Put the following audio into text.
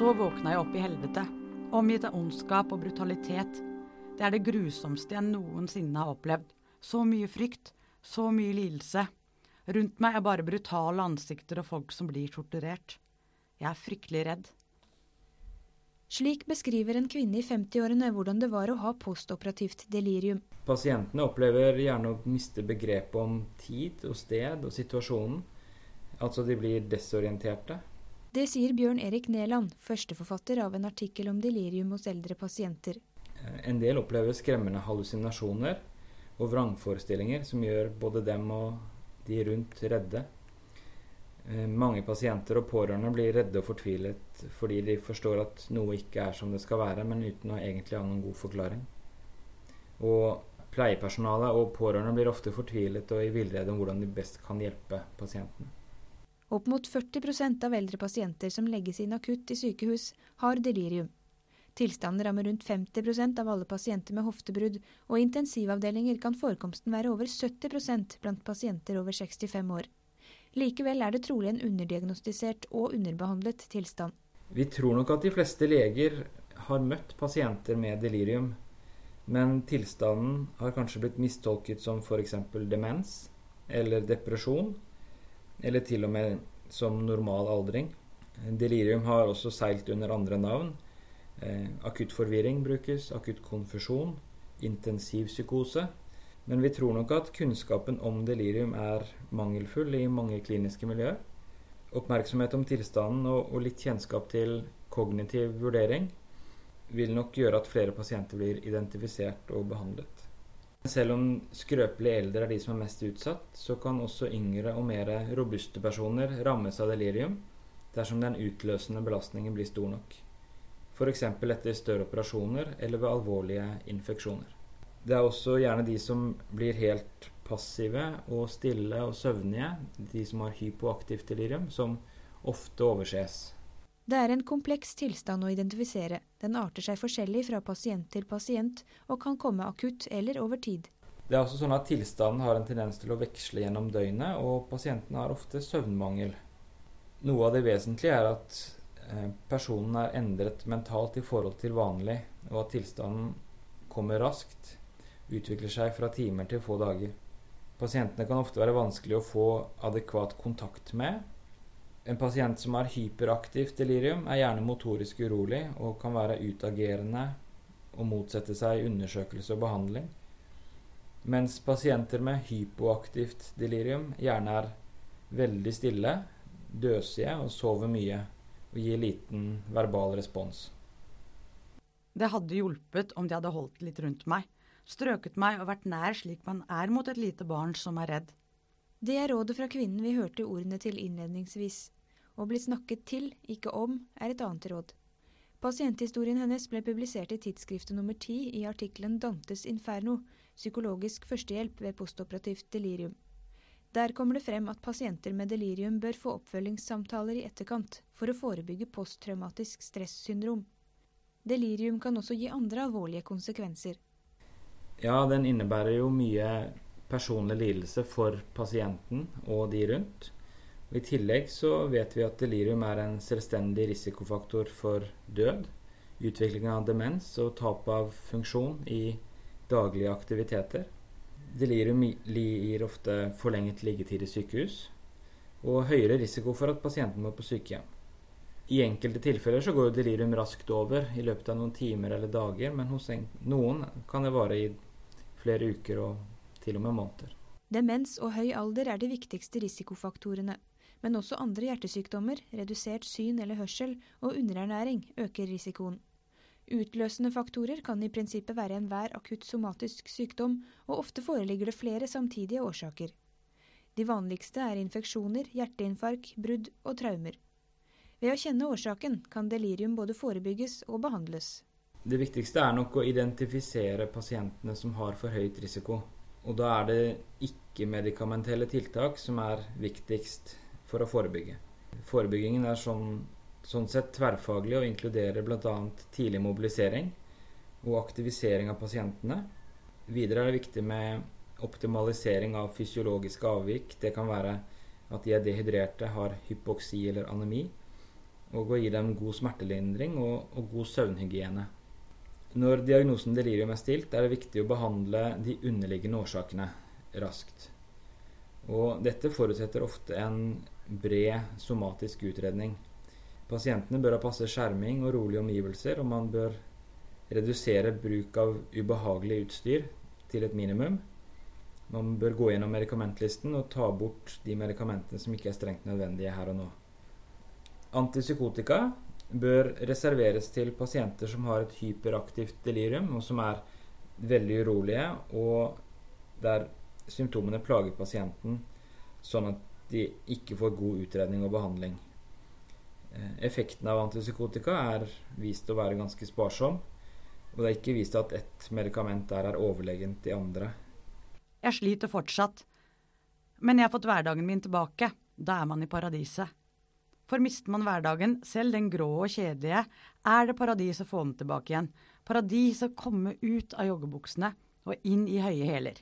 Så våkna jeg opp i helvete, omgitt av ondskap og brutalitet. Det er det grusomste jeg noensinne har opplevd. Så mye frykt, så mye lidelse. Rundt meg er bare brutale ansikter og folk som blir torturert. Jeg er fryktelig redd. Slik beskriver en kvinne i 50-årene hvordan det var å ha postoperativt delirium. Pasientene opplever gjerne å miste begrepet om tid og sted og situasjonen. Altså de blir desorienterte. Det sier Bjørn Erik Næland, førsteforfatter av en artikkel om delirium hos eldre pasienter. En del opplever skremmende hallusinasjoner og vrangforestillinger som gjør både dem og de rundt redde. Eh, mange pasienter og pårørende blir redde og fortvilet fordi de forstår at noe ikke er som det skal være, men uten å egentlig ha noen god forklaring. Og pleiepersonalet og pårørende blir ofte fortvilet og i villrede om hvordan de best kan hjelpe pasientene. Opp mot 40% av eldre pasienter som legges inn akutt i sykehus, har delirium. Tilstanden rammer rundt 50% av alle pasienter med hoftebrudd, og i intensivavdelinger kan forekomsten være over 70% blant pasienter over 65 år. Likevel er det trolig en underdiagnostisert og underbehandlet tilstand. Vi tror nok at de fleste leger har møtt pasienter med delirium, men tilstanden har kanskje blitt mistolket som f.eks. demens eller depresjon eller til og med som normal aldring. Delirium har også seilt under andre navn. Eh, akutt forvirring brukes, akutt konfusjon, intensiv psykose. Men vi tror nok at kunnskapen om delirium er mangelfull i mange kliniske miljøer. Oppmerksomhet om tilstanden og, og litt kjennskap til kognitiv vurdering vil nok gjøre at flere pasienter blir identifisert og behandlet. Selv om skrøpelige eldre er de som er mest utsatt, så kan også yngre og mer robuste personer rammes av delirium dersom den utløsende belastningen blir stor nok. F.eks. etter større operasjoner eller ved alvorlige infeksjoner. Det er også gjerne de som blir helt passive og stille og søvnige, de som har hypoaktivt delirium, som ofte overses. Det er en kompleks tilstand å identifisere. Den arter seg forskjellig fra pasient til pasient, og kan komme akutt eller over tid. Det er også sånn at Tilstanden har en tendens til å veksle gjennom døgnet, og pasienten har ofte søvnmangel. Noe av det vesentlige er at eh, personen er endret mentalt i forhold til vanlig, og at tilstanden kommer raskt, utvikler seg fra timer til få dager. Pasientene kan ofte være vanskelig å få adekvat kontakt med, en pasient som har hyperaktivt delirium, er gjerne motorisk urolig og kan være utagerende og motsette seg undersøkelse og behandling. Mens pasienter med hypoaktivt delirium gjerne er veldig stille, døsige og sover mye og gir liten verbal respons. Det hadde hjulpet om de hadde holdt litt rundt meg, strøket meg og vært nær slik man er mot et lite barn som er redd. Det er rådet fra kvinnen vi hørte ordene til innledningsvis. Å bli snakket til, ikke om, er et annet råd. Pasienthistorien hennes ble publisert i tidsskriftet nummer ti i artikkelen 'Dantes inferno psykologisk førstehjelp ved postoperativt delirium'. Der kommer det frem at pasienter med delirium bør få oppfølgingssamtaler i etterkant for å forebygge posttraumatisk stressyndrom. Delirium kan også gi andre alvorlige konsekvenser. Ja, den innebærer jo mye personlig lidelse for pasienten og de rundt. Og I tillegg så vet vi at delirium er en selvstendig risikofaktor for død, utvikling av demens og tap av funksjon i daglige aktiviteter. Delirium gir ofte forlenget liggetid i sykehus og høyere risiko for at pasienten må på sykehjem. I enkelte tilfeller så går delirium raskt over i løpet av noen timer eller dager, men hos noen kan det vare i flere uker og til og med måneder. Demens og høy alder er de viktigste risikofaktorene. Men også andre hjertesykdommer, redusert syn eller hørsel og underernæring øker risikoen. Utløsende faktorer kan i prinsippet være enhver akutt somatisk sykdom, og ofte foreligger det flere samtidige årsaker. De vanligste er infeksjoner, hjerteinfarkt, brudd og traumer. Ved å kjenne årsaken kan delirium både forebygges og behandles. Det viktigste er nok å identifisere pasientene som har for høyt risiko. Og da er det ikke-medikamentelle tiltak som er viktigst for å forebygge. Forebyggingen er sånn, sånn sett tverrfaglig og inkluderer bl.a. tidlig mobilisering og aktivisering av pasientene. Videre er det viktig med optimalisering av fysiologiske avvik. Det kan være at de er dehydrerte, har hypoksi eller anemi. og å gi dem god smertelindring og, og god søvnhygiene. Når diagnosen delirium er stilt, er det viktig å behandle de underliggende årsakene raskt. Og dette forutsetter ofte en bred somatisk utredning. Pasientene bør ha passe skjerming og rolige omgivelser, og man bør redusere bruk av ubehagelig utstyr til et minimum. Man bør gå gjennom medikamentlisten og ta bort de medikamentene som ikke er strengt nødvendige her og nå. Antipsykotika bør reserveres til pasienter som har et hyperaktivt delirium, og som er veldig urolige, og der symptomene plager pasienten sånn at de ikke får god utredning og behandling. Eh, effekten av antipsykotika er vist å være ganske sparsom, og det er ikke vist at ett medikament der er overlegent de andre. Jeg sliter fortsatt. Men jeg har fått hverdagen min tilbake. Da er man i paradiset. For mister man hverdagen, selv den grå og kjedelige, er det paradis å få den tilbake igjen. Paradis å komme ut av joggebuksene og inn i høye hæler.